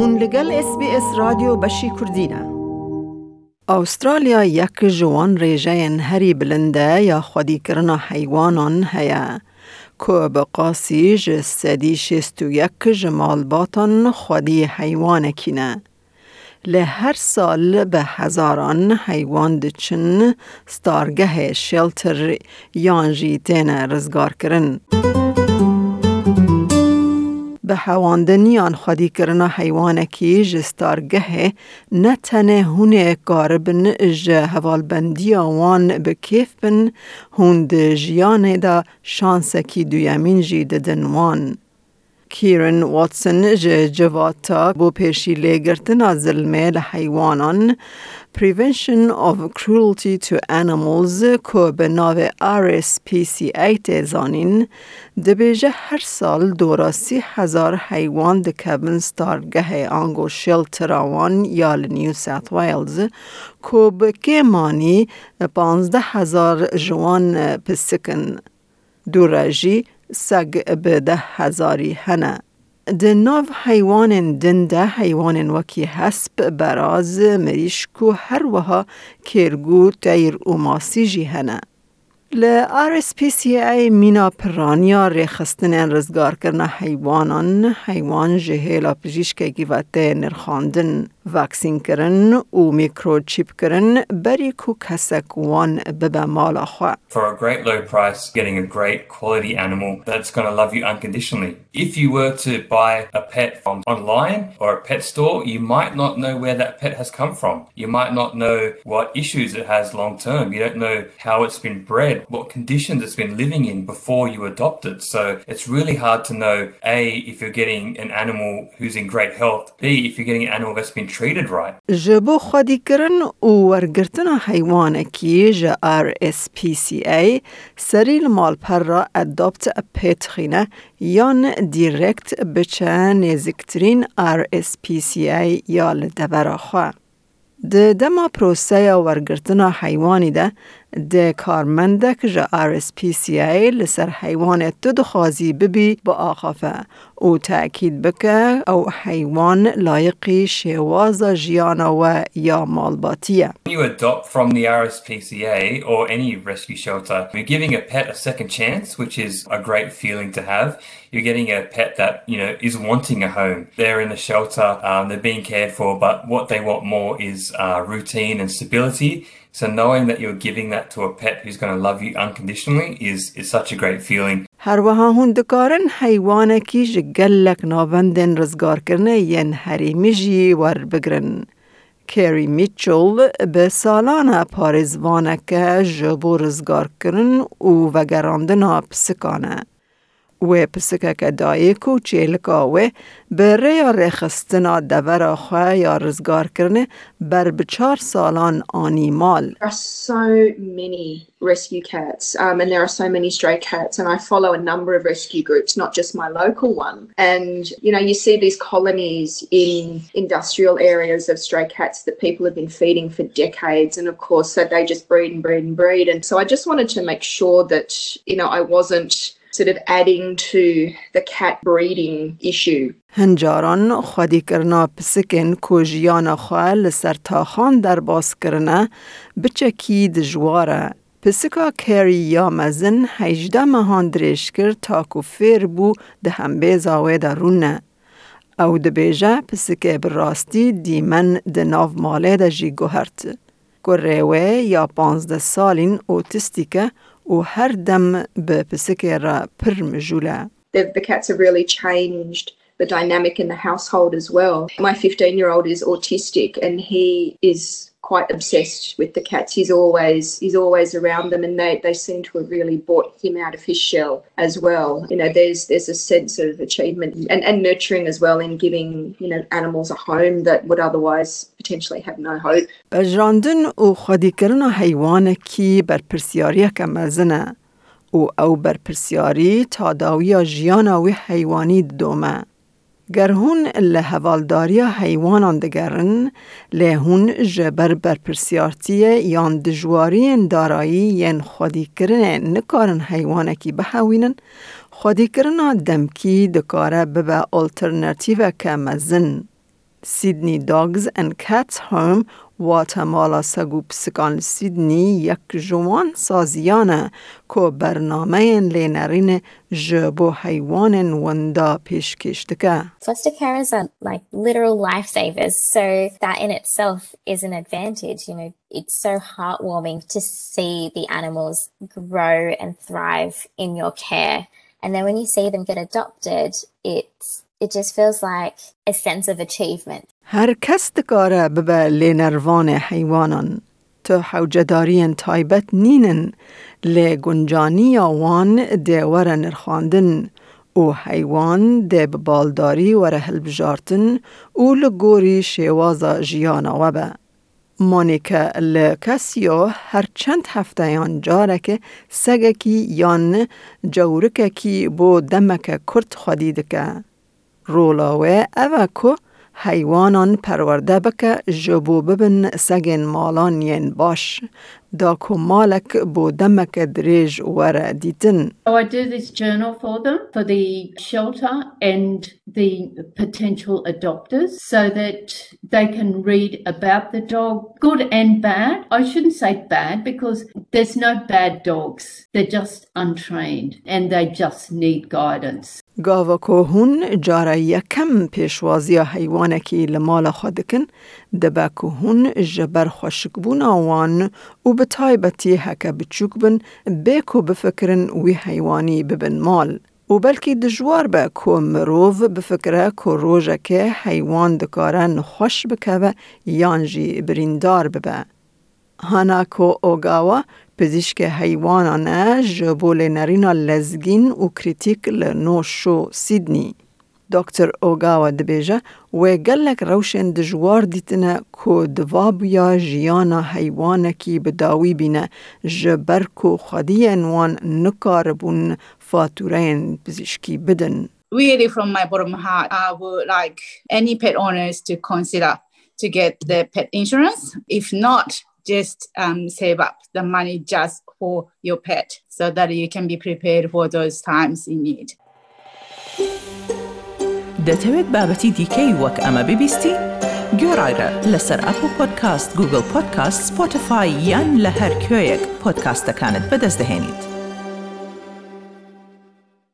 هون لگل اس بی اس رادیو بشی کردینه استرالیا یک جوان ریجه هری بلنده یا خودی کرنا حیوانان هیا که بقاسی جسدی شست و یک جمال باتان خودی حیوان کینه. له هر سال به هزاران حیوان دچن ستارگه شلتر یانجی تین رزگار کرن. به هواندنیان خودی کرنا حیوانکی جستارگه نتنه هونه کاربن جه هوالبندی وان به کیف بن هون جیانه دا شانسکی دویمین جی ددن کیرن واتسن جواتا بو پیشی لگرتن ظلمه لحیوانان Prevention of Cruelty to Animals که به ناو RSPCA تزانین دبیجه هر سال دوراسی هزار حیوان دکبن ستارگه آنگو شلتر آوان یا نیو ساوت ویلز که به کمانی پانزده هزار جوان پسکن دوراجی سگ به ده هزاری هنه د ناو حیوان دنده حیوان وکی حسب براز مریشکو هر وها کرگو تیر و ماسی جی هنه. ل RSPCA مینا پرانیا رخستن رزگار کرنا حیوانان حیوان جهیلا پجیشک گیوته نرخاندن واکسین کرن و میکروچیپ کرن بری کو کسک وان ببه مالا خوا. For a great low price, getting a great quality animal that's going to love you unconditionally. If you were to buy a pet from online or a pet store, you might not know where that pet has come from. You might not know what issues it has long term. You don't know how it's been bred, what conditions it's been living in before you adopt it. So it's really hard to know A, if you're getting an animal who's in great health, B, if you're getting an animal that's been treated right. جبو خودی کرن او ورگرتنا حیوانکی جا ار اس پی سی ای سریل مالپر را ادابت پیت خینه یان دیرکت بچه نزکترین ار اس پی سی ای یا لدبرا خواه. د دما پروسه یا ورګرتنه حیواني ده د کارمندک جا RSPCA لسر حیوان تو دخوازی ببی با آخافه او تأکید بکه او حیوان لایقی شواز جیانا و یا مالباتیه. When you adopt from the RSPCA or any rescue shelter, you're giving a pet a second chance, which is a great feeling to have. You're getting a pet that, you know, is wanting a home. They're in the shelter, um, they're being cared for, but what they want more is uh, routine and stability. So knowing that you're giving that to a pet who's going to love you unconditionally is, is such a great feeling. هر وها هون دکارن حیوان کی جگلک ناوندن رزگار کرنه ین حریمی جی ور بگرن. کری میچول به سالانه پارزوانه و وگراندنا پسکانه. و پسکه که دایی کو چیلکا و به ریا رخستنا دور خواه یا رزگار کرنه بر بچار سالان آنیمال. There are so many rescue cats um, and there are so many stray cats and I follow a number of rescue groups, not just my local one. And, you know, you see these colonies in industrial areas of stray cats that people have been feeding for decades and of course so they just breed and breed and breed. And so I just wanted to make sure that, you know, I wasn't sort of adding to the cat breeding issue. هنجاران خودی کرنا پسکن کو جیان خواه لسر تاخان در باز کرنه بچکی دجواره. پسکا کری یا مزن هیجده مهان دریش کرد تا کو فیر بو ده هم بیزاوه درونه. او ده بیجه پسکه براستی دیمن ده ناو ماله ده جی گوهرت. کوریوه یا پانزده سالین اوتیستیکه و هر دم به پسکه را پر مجوله. The, the cats have really changed the dynamic in the household as well. My 15 year old is autistic and he is quite obsessed with the cats. He's always he's always around them and they, they seem to have really brought him out of his shell as well. You know, there's there's a sense of achievement and, and nurturing as well in giving, you know, animals a home that would otherwise potentially have no hope. بجراندن و خودی کرنا حیوان کی بر پرسیاری که مزنه و او بر پرسیاری تا داوی جیانا و حیوانی دومه. گر هون لحوالداری حیوانان دگرن لهون جبر بر پرسیارتی یان دجواری دارایی ین خودی کرن نکارن حیوانکی بحوینن خودی کرنا دمکی دکاره ببه آلترناتیو که مزن. سیدنی داگز and Cats Home واتمالا سگو پسکان سیدنی یک جوان سازیانه که برنامه لینرین جبو حیوان وندا پیشکش دکه. Foster carers are like literal lifesavers, so that in itself is an advantage. You know, it's so heartwarming to see the animals grow and thrive in your care. And then when you see them get adopted, it's it just feels like a sense of achievement. هر کس دکاره ببه لینروان حیوانان تو حوجدارین تایبت نینن لی گنجانی وان دیوره نرخاندن او حیوان دی بالداری وره هلبجارتن او لگوری شیوازا جیانا وبه. مانیکا لکسیو هر چند هفته یان جارک سگکی یان جورککی بو دمک کرد خدیدکه. رولاوه اوه که حیوانان پرورده بکه جبو ببن سگن مالان ین باش دا کو مالک بو دمک دریج وره دیتن. So I do this journal for them, for the shelter and the potential adopters, so that they can read about the dog, good and bad. I shouldn't say bad because there's no bad dogs. They're just untrained and they just need guidance. گاوا که هون جاره یکم پیشوازی حیوانکی لمال خودکن دبا که هون جبر خوشک بون آوان و به تایبتی هکا بچوک بن بیکو بفکرن وی حیوانی ببن مال. و بلکی دجوار به که مروف بفکره که روژه که حیوان دکاره نخوش بکه یانجی بریندار ببه. هاناکو اوگاوا پزشک حیوانانه جبول نرینا لزگین و کریتیک لنوشو سیدنی. دکتر اوگاوا دبیجه و گلک روشن دجوار دیتنه که دوابیا جیانا حیوانه کی بداوی بینه جبر که خودی انوان نکاربون فاتورین پزشکی بدن. Really from my bottom heart, I would like any pet owners to consider to get the pet insurance. If not, just um, save up the money just for your pet so that you can be prepared for those times in need. دەتەوێت بابەتی دیکەی وەک ئەمە ببیستی؟ گۆڕایرە لەسەر ئەپ و پۆدکاست گوگل پۆدکاست سپۆتفاای یان لە هەر کوێیەک پۆدکاستەکانت بەدەست دەێنیت.